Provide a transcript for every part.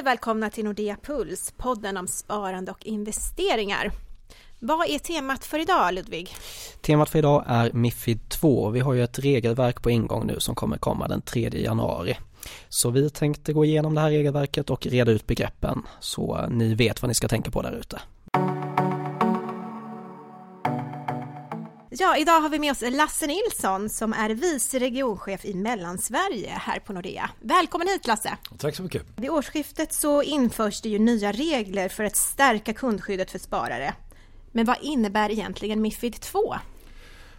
Hej och välkomna till Nordea Puls, podden om sparande och investeringar. Vad är temat för idag Ludvig? Temat för idag är Mifid 2. Vi har ju ett regelverk på ingång nu som kommer komma den 3 januari. Så vi tänkte gå igenom det här regelverket och reda ut begreppen så ni vet vad ni ska tänka på där ute. Ja, idag har vi med oss Lasse Nilsson som är vice regionchef i Mellansverige här på Nordea. Välkommen hit Lasse! Tack så mycket! Vid årsskiftet så införs det ju nya regler för att stärka kundskyddet för sparare. Men vad innebär egentligen Mifid 2?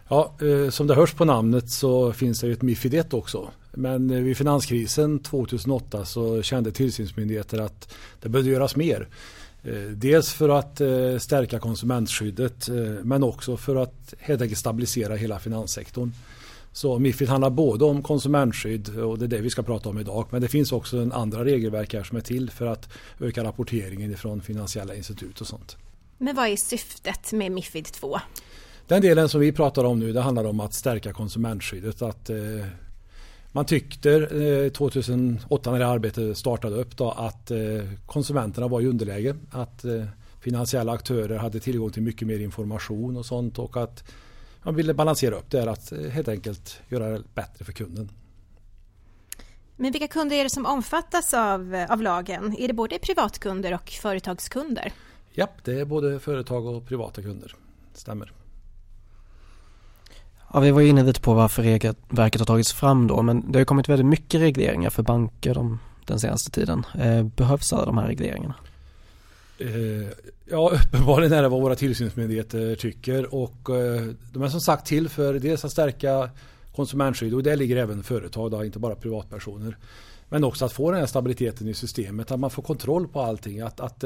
Ja, eh, som det hörs på namnet så finns det ju ett Mifid 1 också. Men eh, vid finanskrisen 2008 så kände tillsynsmyndigheter att det behövde göras mer. Eh, dels för att eh, stärka konsumentskyddet eh, men också för att helt enkelt stabilisera hela finanssektorn. Så Mifid handlar både om konsumentskydd och det är det vi ska prata om idag. Men det finns också en andra regelverk här som är till för att öka rapporteringen från finansiella institut och sånt. Men vad är syftet med Mifid 2? Den delen som vi pratar om nu det handlar om att stärka konsumentskyddet. Att man tyckte 2008 eh, när det arbetet startade upp då, att eh, konsumenterna var i underläge. Att eh, finansiella aktörer hade tillgång till mycket mer information och sånt och att man ville balansera upp det att helt enkelt göra det bättre för kunden. Men vilka kunder är det som omfattas av, av lagen? Är det både privatkunder och företagskunder? Ja, det är både företag och privata kunder. Stämmer. Ja, vi var inne lite på varför regelverket har tagits fram då, men det har kommit väldigt mycket regleringar för banker de, den senaste tiden. Eh, behövs alla de här regleringarna? Eh, ja, uppenbarligen är det vad våra tillsynsmyndigheter tycker och eh, de är som sagt till för dels att stärka konsumentskydd och det ligger även företag, då, inte bara privatpersoner. Men också att få den här stabiliteten i systemet, att man får kontroll på allting. Att, att,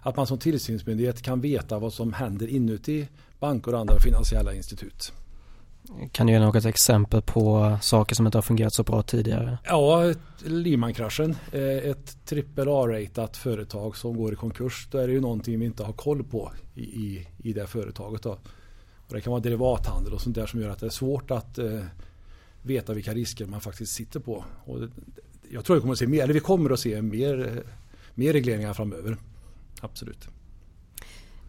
att man som tillsynsmyndighet kan veta vad som händer inuti banker och andra finansiella institut. Kan du ge något exempel på saker som inte har fungerat så bra tidigare? Ja, Lehman-kraschen. Eh, ett trippel A-ratat företag som går i konkurs. Då är det ju någonting vi inte har koll på i, i, i det företaget. Då. Och det kan vara derivathandel och sånt där som gör att det är svårt att eh, veta vilka risker man faktiskt sitter på. Och jag tror vi kommer att se mer, eller vi kommer att se mer, eh, mer regleringar framöver. Absolut.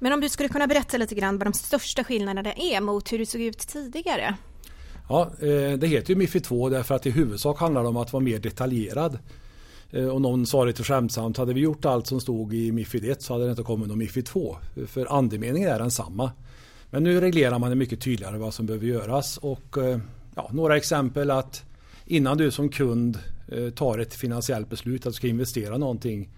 Men om du skulle kunna berätta lite grann vad de största skillnaderna är mot hur det såg ut tidigare? Ja, eh, det heter ju Mifid 2 därför att i huvudsak handlar det om att vara mer detaljerad. Eh, och någon sa lite skämtsamt, hade vi gjort allt som stod i Mifid 1 så hade det inte kommit någon Mifid 2. För andemeningen är densamma. Men nu reglerar man det mycket tydligare vad som behöver göras. Och eh, ja, några exempel att innan du som kund tar ett finansiellt beslut att du ska investera någonting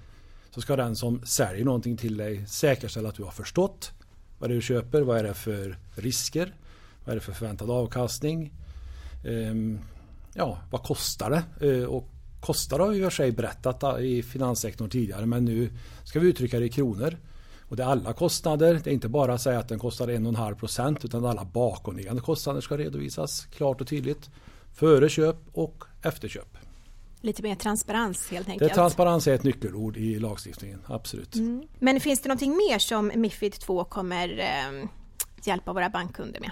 så ska den som säljer någonting till dig säkerställa att du har förstått vad det är du köper, vad är det för risker, vad är det för förväntad avkastning, ehm, ja, vad kostar det? Eh, och kostar har vi i och för sig berättat i finanssektorn tidigare men nu ska vi uttrycka det i kronor. Och det är alla kostnader, det är inte bara att säga att den kostar 1,5 procent utan alla bakomliggande kostnader ska redovisas klart och tydligt. Före köp och efter köp. Lite mer transparens helt enkelt. Det, transparens är ett nyckelord i lagstiftningen, absolut. Mm. Men finns det någonting mer som Mifid 2 kommer eh, hjälpa våra bankkunder med?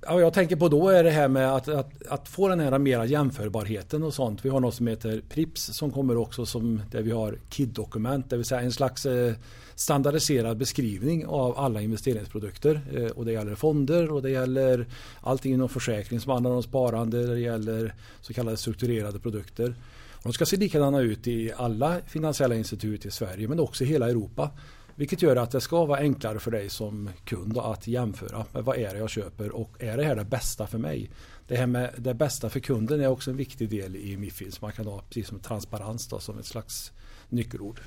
Ja, jag tänker på då är det här med att, att, att, få den här mera jämförbarheten och sånt. Vi har något som heter PRIPS som kommer också som där vi har KID-dokument, det vill säga en slags eh, standardiserad beskrivning av alla investeringsprodukter. Eh, och det gäller fonder och det gäller allting inom försäkring som handlar om sparande, det gäller så kallade strukturerade produkter. De ska se likadana ut i alla finansiella institut i Sverige men också i hela Europa. Vilket gör att det ska vara enklare för dig som kund att jämföra med vad är det jag köper och är det här det bästa för mig? Det här med det bästa för kunden är också en viktig del i Mifid som man kan ha precis som transparens då, som ett slags nyckelord.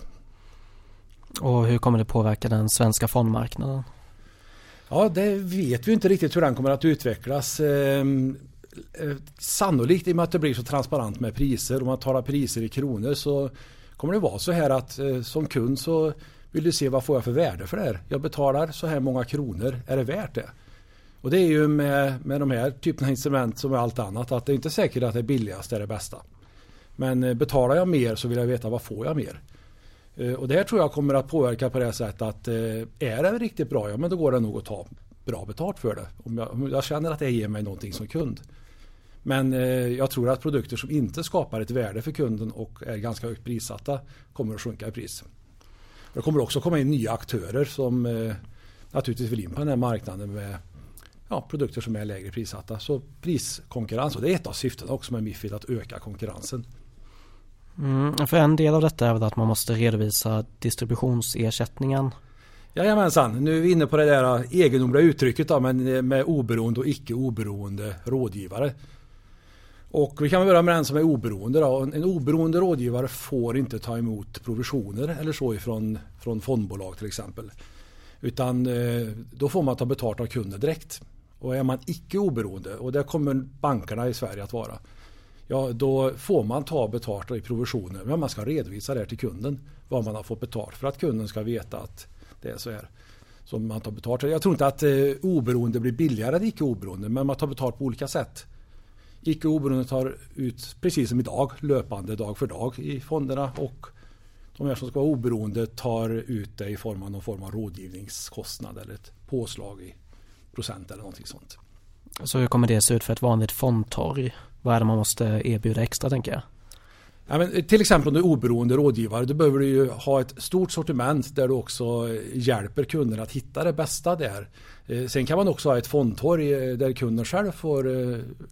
Och hur kommer det påverka den svenska fondmarknaden? Ja, det vet vi inte riktigt hur den kommer att utvecklas. Ehm, eh, sannolikt i och med att det blir så transparent med priser. Om man talar priser i kronor så kommer det vara så här att eh, som kund så vill du se vad får jag för värde för det här. Jag betalar så här många kronor. Är det värt det? Och det är ju med, med de här typerna av instrument som med allt annat att det är inte säkert att det billigaste är det bästa. Men eh, betalar jag mer så vill jag veta vad får jag mer. Eh, och det här tror jag kommer att påverka på det sättet att eh, är det riktigt bra, ja men då går det nog att ta bra betalt för det. Om jag, om jag känner att det ger mig någonting som kund. Men eh, jag tror att produkter som inte skapar ett värde för kunden och är ganska högt prissatta kommer att sjunka i pris. Det kommer också komma in nya aktörer som eh, naturligtvis vill in på den här marknaden med ja, produkter som är lägre prissatta. Så priskonkurrens, och det är ett av syftena också med Mifid, att öka konkurrensen. Mm, för en del av detta är väl att man måste redovisa distributionsersättningen. Jajamensan, nu är vi inne på det där egendomliga uttrycket då, men med oberoende och icke oberoende rådgivare. Och vi kan börja med den som är oberoende. Då. En oberoende rådgivare får inte ta emot provisioner eller så ifrån från fondbolag till exempel. Utan eh, då får man ta betalt av kunden direkt. Och är man icke oberoende, och det kommer bankerna i Sverige att vara, ja då får man ta betalt i provisioner. Men man ska redovisa det till kunden, vad man har fått betalt för att kunden ska veta att det är så här. Som man tar betalt. Jag tror inte att eh, oberoende blir billigare än icke oberoende, men man tar betalt på olika sätt. Icke oberoende tar ut, precis som idag, löpande dag för dag i fonderna och de här som ska vara oberoende tar ut det i form av någon form av rådgivningskostnad eller ett påslag i procent eller någonting sånt. Så hur kommer det se ut för ett vanligt fondtorg? Vad är det man måste erbjuda extra tänker jag? Ja, men eh, till exempel om du är oberoende rådgivare då behöver du ju ha ett stort sortiment där du också eh, hjälper kunderna att hitta det bästa där. Eh, sen kan man också ha ett fondtorg där kunden själv får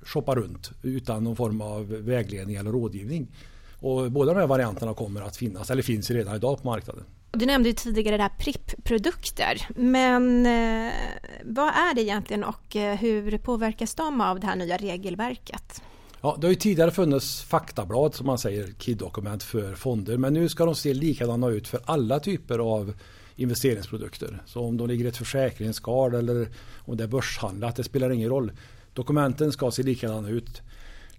shoppa runt utan någon form av vägledning eller rådgivning. Och båda de här varianterna kommer att finnas, eller finns redan idag på marknaden. Du nämnde ju tidigare det här PRIP-produkter, men vad är det egentligen och hur påverkas de av det här nya regelverket? Ja, det har ju tidigare funnits faktablad som man säger, KID-dokument för fonder, men nu ska de se likadana ut för alla typer av investeringsprodukter. Så om de ligger i ett försäkringsskal eller om det är börshandlat, det spelar ingen roll. Dokumenten ska se likadana ut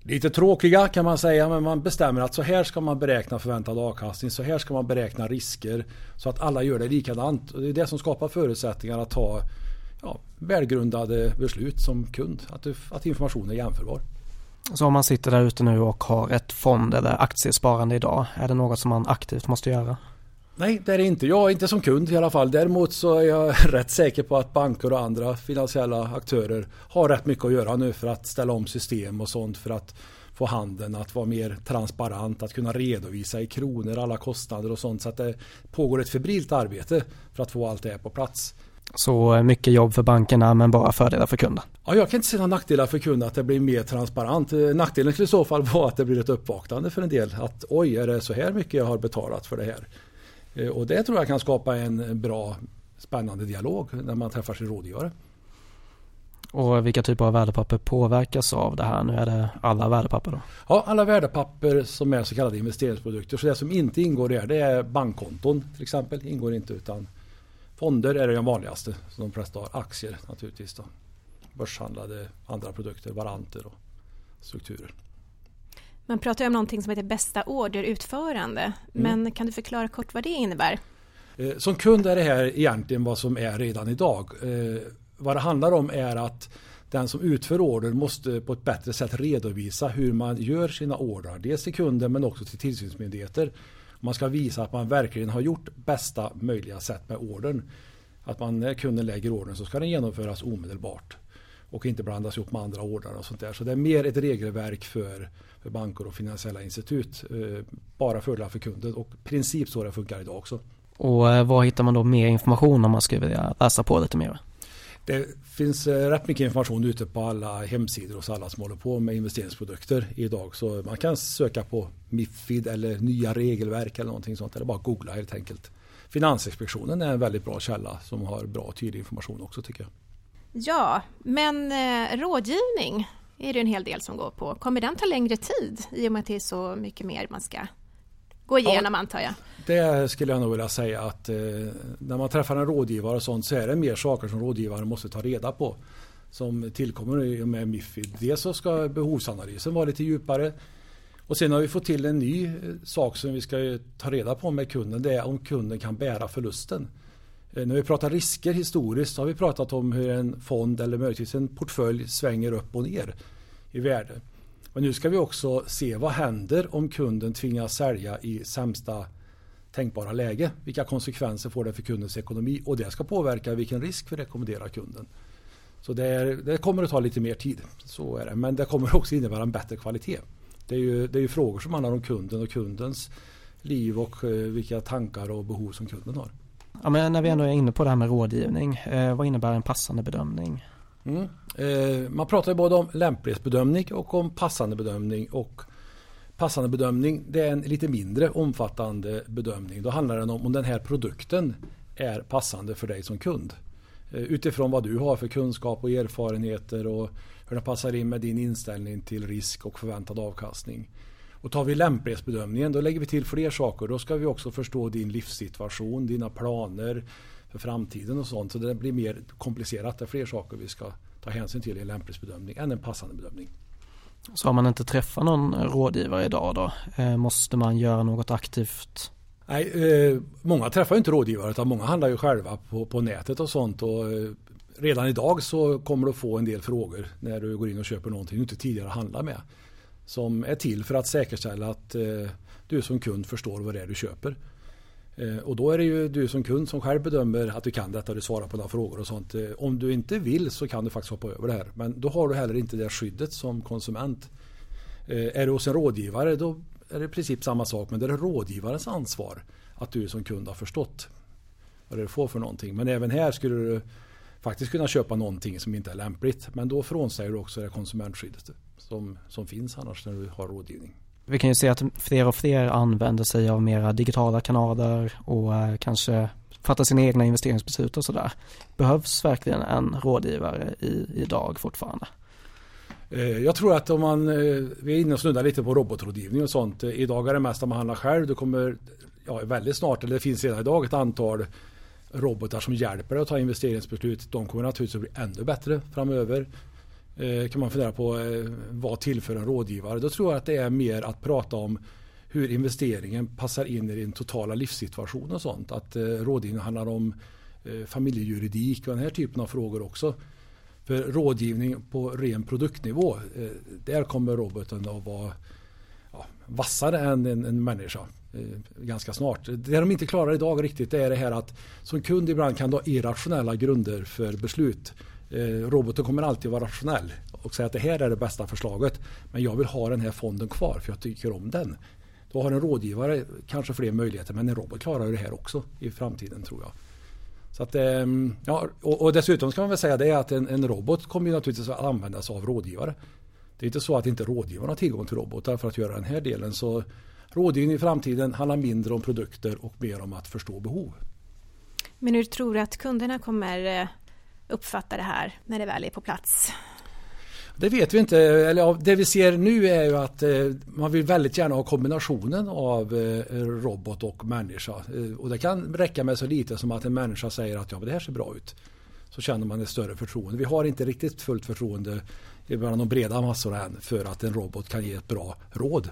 lite tråkiga kan man säga, men man bestämmer att så här ska man beräkna förväntad avkastning, så här ska man beräkna risker så att alla gör det likadant. Och det är det som skapar förutsättningar att ta ja, välgrundade beslut som kund, att, att informationen är jämförbar. Så om man sitter där ute nu och har ett fond eller aktiesparande idag, är det något som man aktivt måste göra? Nej, det är det inte. Jag är inte som kund i alla fall. Däremot så är jag rätt säker på att banker och andra finansiella aktörer har rätt mycket att göra nu för att ställa om system och sånt för att få handeln att vara mer transparent, att kunna redovisa i kronor alla kostnader och sånt. Så att det pågår ett febrilt arbete för att få allt det här på plats. Så mycket jobb för bankerna men bara fördelar för kunden? Ja, jag kan inte se några nackdelar för kunden att det blir mer transparent. Nackdelen skulle i så fall vara att det blir ett uppvaknande för en del. Att oj, är det så här mycket jag har betalat för det här? Eh, och det tror jag kan skapa en bra spännande dialog när man träffar sin rådgivare. Och vilka typer av värdepapper påverkas av det här? Nu är det alla värdepapper då? Ja, alla värdepapper som är så kallade investeringsprodukter. Så det som inte ingår där det är bankkonton till exempel. ingår inte utan fonder är de vanligaste. Så de flesta har aktier naturligtvis. Då. Börshandlade andra produkter, varanter och strukturer. Man pratar om någonting som heter bästa orderutförande. Mm. Men kan du förklara kort vad det innebär? Eh, som kund är det här egentligen vad som är redan idag. Eh, vad det handlar om är att den som utför order måste på ett bättre sätt redovisa hur man gör sina ordrar. Dels till kunden men också till tillsynsmyndigheter. Man ska visa att man verkligen har gjort bästa möjliga sätt med ordern. Att man när kunden lägger ordern så ska den genomföras omedelbart och inte blandas ihop med andra ordrar och sånt där. Så det är mer ett regelverk för, för banker och finansiella institut. Eh, bara fördelar för kunden och princip så det funkar idag också. Och eh, var hittar man då mer information om man skulle vilja läsa på lite mer? Det finns eh, rätt mycket information ute på alla hemsidor hos alla som håller på med investeringsprodukter idag. Så man kan söka på Mifid eller nya regelverk eller någonting sånt. Eller bara googla helt enkelt. Finansinspektionen är en väldigt bra källa som har bra och tydlig information också tycker jag. Ja, men eh, rådgivning är det en hel del som går på. Kommer den ta längre tid i och med att det är så mycket mer man ska gå igenom ja, antar jag? Det skulle jag nog vilja säga att eh, när man träffar en rådgivare och sånt så är det mer saker som rådgivaren måste ta reda på som tillkommer med Mifid. Dels så ska behovsanalysen vara lite djupare och sen har vi fått till en ny eh, sak som vi ska ta reda på med kunden. Det är om kunden kan bära förlusten. Eh, när vi pratar risker historiskt så har vi pratat om hur en fond eller möjligtvis en portfölj svänger upp och ner i värde. Men nu ska vi också se vad händer om kunden tvingas sälja i sämsta tänkbara läge. Vilka konsekvenser får det för kundens ekonomi och det ska påverka vilken risk vi rekommenderar kunden. Så det, är, det, kommer att ta lite mer tid. Så är det. Men det kommer också innebära en bättre kvalitet. Det är ju, det är ju frågor som handlar om kunden och kundens liv och eh, vilka tankar och behov som kunden har. Ja, men när vi ändå är inne på det här med rådgivning, eh, vad innebär en passande bedömning? Mm. Eh, man pratar ju både om lämplighetsbedömning och om passande bedömning. Och passande bedömning det är en lite mindre omfattande bedömning. Då handlar det om om den här produkten är passande för dig som kund. Eh, utifrån vad du har för kunskap och erfarenheter och hur den passar in med din inställning till risk och förväntad avkastning. Och tar vi lämplighetsbedömningen då lägger vi till fler saker. Då ska vi också förstå din livssituation, dina planer för framtiden och sånt. Så det blir mer komplicerat. Det är fler saker vi ska ta hänsyn till i en lämplighetsbedömning än en passande bedömning. Så om man inte träffar någon rådgivare idag då, eh, måste man göra något aktivt? Nej, eh, många träffar inte rådgivare utan många handlar ju själva på, på nätet och sånt. Och, eh, redan idag så kommer du få en del frågor när du går in och köper någonting du inte tidigare handlat med som är till för att säkerställa att eh, du som kund förstår vad det är du köper. Eh, och då är det ju du som kund som själv bedömer att du kan detta och du svarar på några frågor och sånt. Eh, om du inte vill så kan du faktiskt hoppa över det här. Men då har du heller inte det skyddet som konsument. Eh, är du hos en rådgivare då är det i princip samma sak men det är rådgivarens ansvar att du som kund har förstått vad det är du får för någonting. Men även här skulle du faktiskt kunna köpa någonting som inte är lämpligt. Men då frånsäger du också det konsumentskyddet som, som finns annars när du har rådgivning. Vi kan ju se att fler och fler använder sig av mera digitala kanaler och eh, kanske fattar sina egna investeringsbeslut och sådär. Behövs verkligen en rådgivare i, idag fortfarande? Eh, jag tror att om man, eh, vi är inne och snuddar lite på robotrådgivning och sånt. Idag är det mest att man handlar själv. Det kommer ja, väldigt snart, eller det finns redan idag ett antal robotar som hjälper dig att ta investeringsbeslut. De kommer naturligtvis att bli ännu bättre framöver. Eh, kan man fundera på eh, vad tillför en rådgivare. Då tror jag att det är mer att prata om hur investeringen passar in i din totala livssituation och sånt. Att eh, rådgivning handlar om eh, familjejuridik och den här typen av frågor också. För rådgivning på ren produktnivå, där kommer roboten att vara ja, vassare än en, en människa ganska snart. Det de inte klarar idag riktigt är det här att som kund ibland kan du ha irrationella grunder för beslut. Eh, roboten kommer alltid vara rationell och säga att det här är det bästa förslaget. Men jag vill ha den här fonden kvar för jag tycker om den. Då har en rådgivare kanske fler möjligheter men en robot klarar ju det här också i framtiden tror jag. Så att, ehm, ja, och, dessutom ska man väl säga det att en, en robot kommer ju naturligtvis att användas av rådgivare. Det är inte så att inte rådgivarna har tillgång till robotar för att göra den här delen. Så rådgivning i framtiden handlar mindre om produkter och mer om att förstå behov. Men hur tror du att kunderna kommer eh, uppfatta det här när det väl är på plats? Det vet vi inte. Eller, det vi ser nu är ju att eh, man vill väldigt gärna ha kombinationen av eh, robot och människa. Eh, och det kan räcka med så lite som att en människa säger att ja, det här ser bra ut. Så känner man ett större förtroende. Vi har inte riktigt fullt förtroende bland de breda massorna än för att en robot kan ge ett bra råd.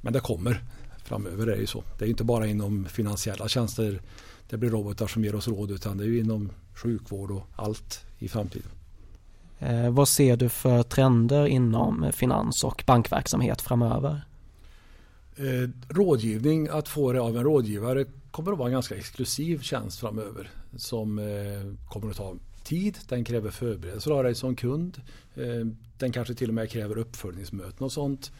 Men det kommer framöver är det ju så. Det är inte bara inom finansiella tjänster det blir robotar som ger oss råd utan det är ju inom sjukvård och allt i framtiden. Eh, vad ser du för trender inom finans och bankverksamhet framöver? Eh, rådgivning, att få det av en rådgivare kommer att vara en ganska exklusiv tjänst framöver som eh, kommer att ta tid, den kräver förberedelser av dig som kund. Eh, den kanske till och med kräver uppföljningsmöten och sånt.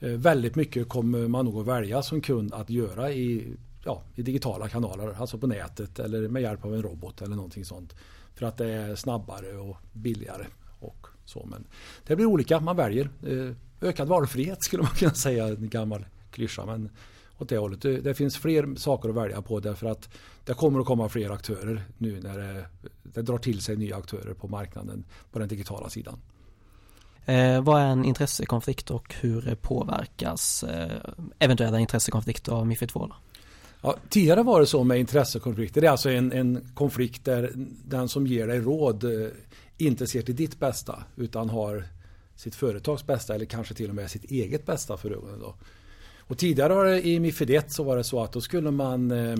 Eh, väldigt mycket kommer man nog att välja som kund att göra i ja, i digitala kanaler, alltså på nätet eller med hjälp av en robot eller någonting sånt. För att det är snabbare och billigare. Och så. Men det blir olika, man väljer. Eh, ökad valfrihet skulle man kunna säga, en gammal klyscha. Men åt det hållet. Det, finns fler saker att välja på därför att det kommer att komma fler aktörer nu när det, det drar till sig nya aktörer på marknaden på den digitala sidan. Eh, vad är en intressekonflikt och hur påverkas eh, eventuella intressekonflikter av Mifid 2? Då? Ja, tidigare var det så med intressekonflikter. Det är alltså en, en konflikt där den som ger dig råd eh, inte ser till ditt bästa utan har sitt företags bästa eller kanske till och med sitt eget bästa för ögonen. Då. Och tidigare det, i Mifid 1 så var det så att då skulle man eh,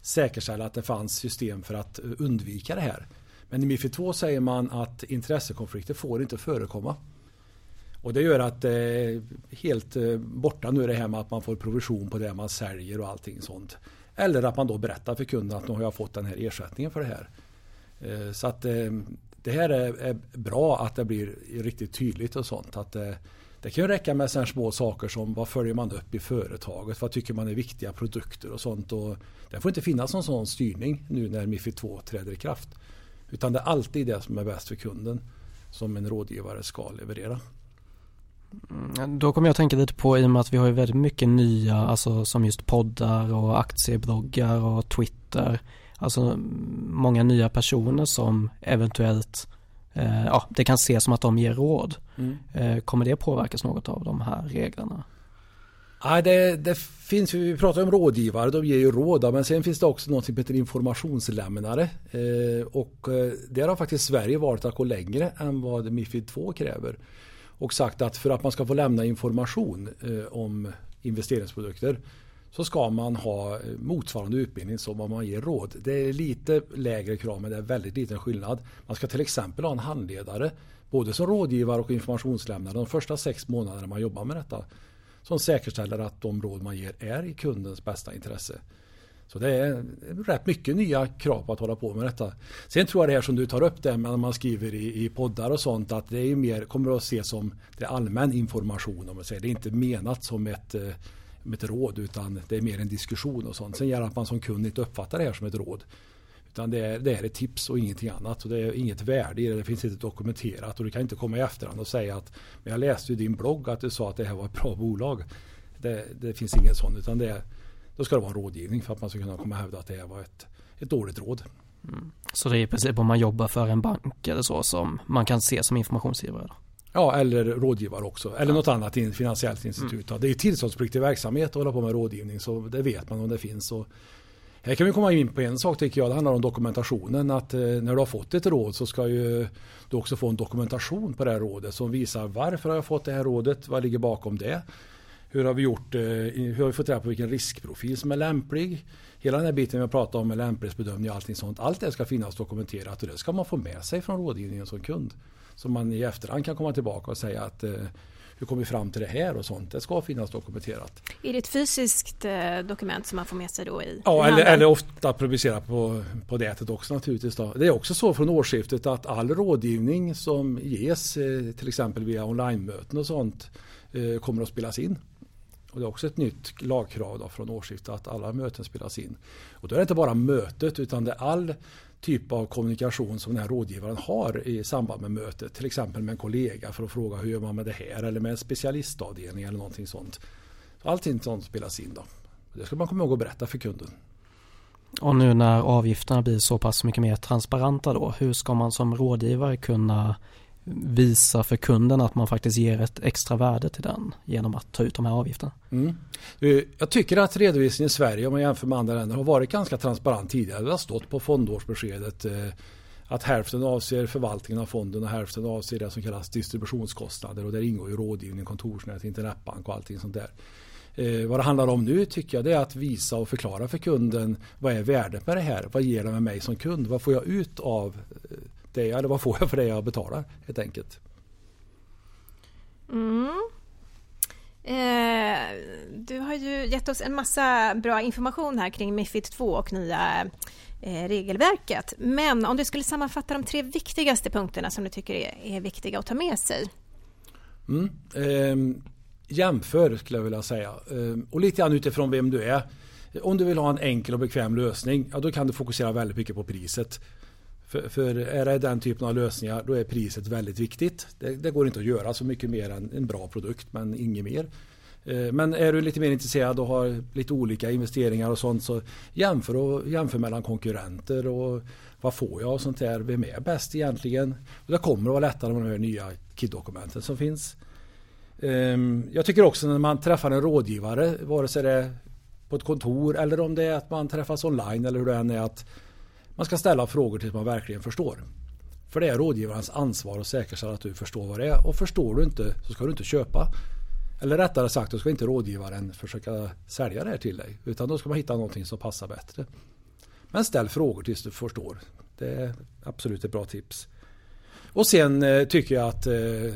säkerställa att det fanns system för att eh, undvika det här. Men i Mifid 2 säger man att intressekonflikter får inte förekomma. Och det gör att det är helt eh, borta nu det här med att man får provision på det man säljer och allting sånt. Eller att man då berättar för kunden att nu har jag fått den här ersättningen för det här. Eh, så att eh, det här är, är, bra att det blir riktigt tydligt och sånt. Att det, det kan ju räcka med sådana små saker som vad följer man upp i företaget? Vad tycker man är viktiga produkter och sånt. Och det får inte finnas någon sån styrning nu när Mifid 2 träder i kraft. Utan det är alltid det som är bäst för kunden som en rådgivare ska leverera. Mm, då kommer jag att tänka lite på i och med att vi har ju väldigt mycket nya, alltså som just poddar och aktiebloggar och Twitter. Alltså många nya personer som eventuellt, eh, ja det kan ses som att de ger råd. Mm. Eh, kommer det påverkas något av de här reglerna? Nej, det, det, finns vi pratar om rådgivare, de ger ju råd. Men sen finns det också något som heter informationslämnare. Eh, och eh, där har faktiskt Sverige valt att gå längre än vad Mifid 2 kräver. Och sagt att för att man ska få lämna information eh, om investeringsprodukter så ska man ha eh, motsvarande utbildning som om man ger råd. Det är lite lägre krav men det är väldigt liten skillnad. Man ska till exempel ha en handledare både som rådgivare och informationslämnare de första sex månaderna man jobbar med detta som säkerställer att de råd man ger är i kundens bästa intresse. Så det är rätt mycket nya krav på att hålla på med detta. Sen tror jag det här som du tar upp det när man skriver i, i poddar och sånt att det är mer, kommer att ses som det allmän information. Om man säger. Det är inte menat som ett, eh, ett råd utan det är mer en diskussion och sånt. Sen gäller det att man som kund inte uppfattar det här som ett råd. Utan det är, det är ett tips och ingenting annat. Och det är inget värde i det. Det finns inte dokumenterat. Och du kan inte komma i efterhand och säga att men jag läste i din blogg att du sa att det här var ett bra bolag. Det, det finns inget sånt. Utan det, då ska det vara en rådgivning för att man ska kunna komma och hävda att det var ett, ett dåligt råd. Mm. Så det är i princip om man jobbar för en bank eller så som man kan se som informationsgivare? Då? Ja, eller rådgivare också. Eller ja. något annat finansiellt institut. Mm. Det är tillståndspliktig verksamhet att hålla på med rådgivning så det vet man om det finns. Och här kan vi komma in på en sak tycker jag. Det handlar om dokumentationen. Att eh, när du har fått ett råd så ska ju du också få en dokumentation på det här rådet som visar varför har jag fått det här rådet? Vad ligger bakom det? Hur har vi gjort? Eh, hur har vi fått reda på vilken riskprofil som är lämplig? Hela den här biten vi har pratat om med lämplighetsbedömning och allting sånt. Allt det ska finnas dokumenterat och det ska man få med sig från rådgivningen som kund. Så man i efterhand kan komma tillbaka och säga att eh, hur kom vi fram till det här och sånt. Det ska finnas dokumenterat. Är det ett fysiskt eh, dokument som man får med sig då i Ja, eller, eller, ofta publicerat på, på nätet också naturligtvis. Då. Det är också så från årsskiftet att all rådgivning som ges till exempel via online-möten och sånt kommer att spelas in. Och det är också ett nytt lagkrav då från årsskiftet att alla möten spelas in. Och då är det inte bara mötet utan det är all typ av kommunikation som den här rådgivaren har i samband med mötet. Till exempel med en kollega för att fråga hur gör man med det här eller med en specialistavdelning eller någonting sånt. Allting sånt spelas in då. Det ska man komma ihåg att berätta för kunden. Och nu när avgifterna blir så pass mycket mer transparenta då, hur ska man som rådgivare kunna visa för kunden att man faktiskt ger ett extra värde till den genom att ta ut de här avgifterna. Mm. Jag tycker att redovisningen i Sverige om man jämför med andra länder har varit ganska transparent tidigare. Det har stått på fondårsbeskedet eh, att hälften avser förvaltningen av fonden och hälften avser det som kallas distributionskostnader och där ingår ju rådgivning, kontorsnät, internetbank och allting sånt där. Eh, vad det handlar om nu tycker jag det är att visa och förklara för kunden vad är värdet med det här? Vad ger det med mig som kund? Vad får jag ut av eh, det, eller vad får jag för det jag betalar helt enkelt. Mm. Eh, du har ju gett oss en massa bra information här kring Mifid 2 och nya eh, regelverket. Men om du skulle sammanfatta de tre viktigaste punkterna som du tycker är, är viktiga att ta med sig? Mm. Eh, jämför skulle jag vilja säga. Eh, och lite grann utifrån vem du är. Om du vill ha en enkel och bekväm lösning, ja, då kan du fokusera väldigt mycket på priset. För, för, är det den typen av lösningar då är priset väldigt viktigt. Det, det går inte att göra så mycket mer än en bra produkt men inget mer. Eh, men är du lite mer intresserad och har lite olika investeringar och sånt så jämför, och, jämför mellan konkurrenter och vad får jag och sånt där. Vem är bäst egentligen? Och det kommer att vara lättare med de här nya KID-dokumenten som finns. Ehm, jag tycker också när man träffar en rådgivare, vare sig det är på ett kontor eller om det är att man träffas online eller hur det än är att man ska ställa frågor tills man verkligen förstår. För det är rådgivarens ansvar att säkerställa att du förstår vad det är. Och förstår du inte så ska du inte köpa. Eller rättare sagt, då ska inte rådgivaren försöka sälja det här till dig. Utan då ska man hitta någonting som passar bättre. Men ställ frågor tills du förstår. Det är absolut ett bra tips. Och sen eh, tycker jag att eh,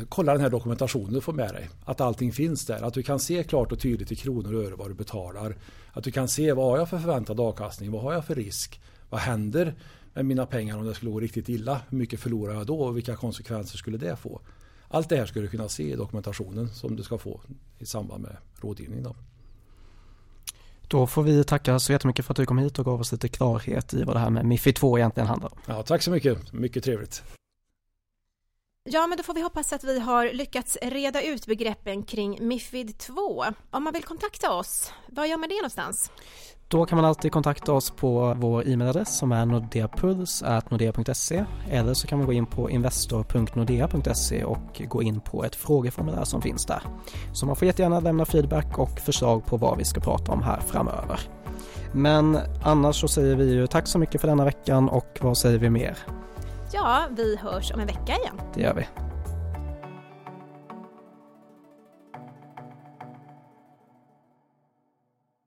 kolla den här dokumentationen du får med dig. Att allting finns där. Att du kan se klart och tydligt i kronor och öre vad du betalar. Att du kan se vad har jag för förväntad avkastning? Vad har jag för risk? Vad händer med mina pengar om det skulle gå riktigt illa? Hur mycket förlorar jag då och vilka konsekvenser skulle det få? Allt det här skulle du kunna se i dokumentationen som du ska få i samband med rådgivning. Då. Då får vi tacka så jättemycket för att du kom hit och gav oss lite klarhet i vad det här med Mifid 2 egentligen handlar om. Ja, tack så mycket, mycket trevligt. Ja, men då får vi hoppas att vi har lyckats reda ut begreppen kring Mifid 2. Om man vill kontakta oss, vad gör man det någonstans? Då kan man alltid kontakta oss på vår e-mailadress som är nordeapuls.nordea.se eller så kan man gå in på investor.nordea.se och gå in på ett frågeformulär som finns där. Så man får jättegärna lämna feedback och förslag på vad vi ska prata om här framöver. Men annars så säger vi ju tack så mycket för denna veckan och vad säger vi mer? Ja, vi hörs om en vecka igen. Det gör vi.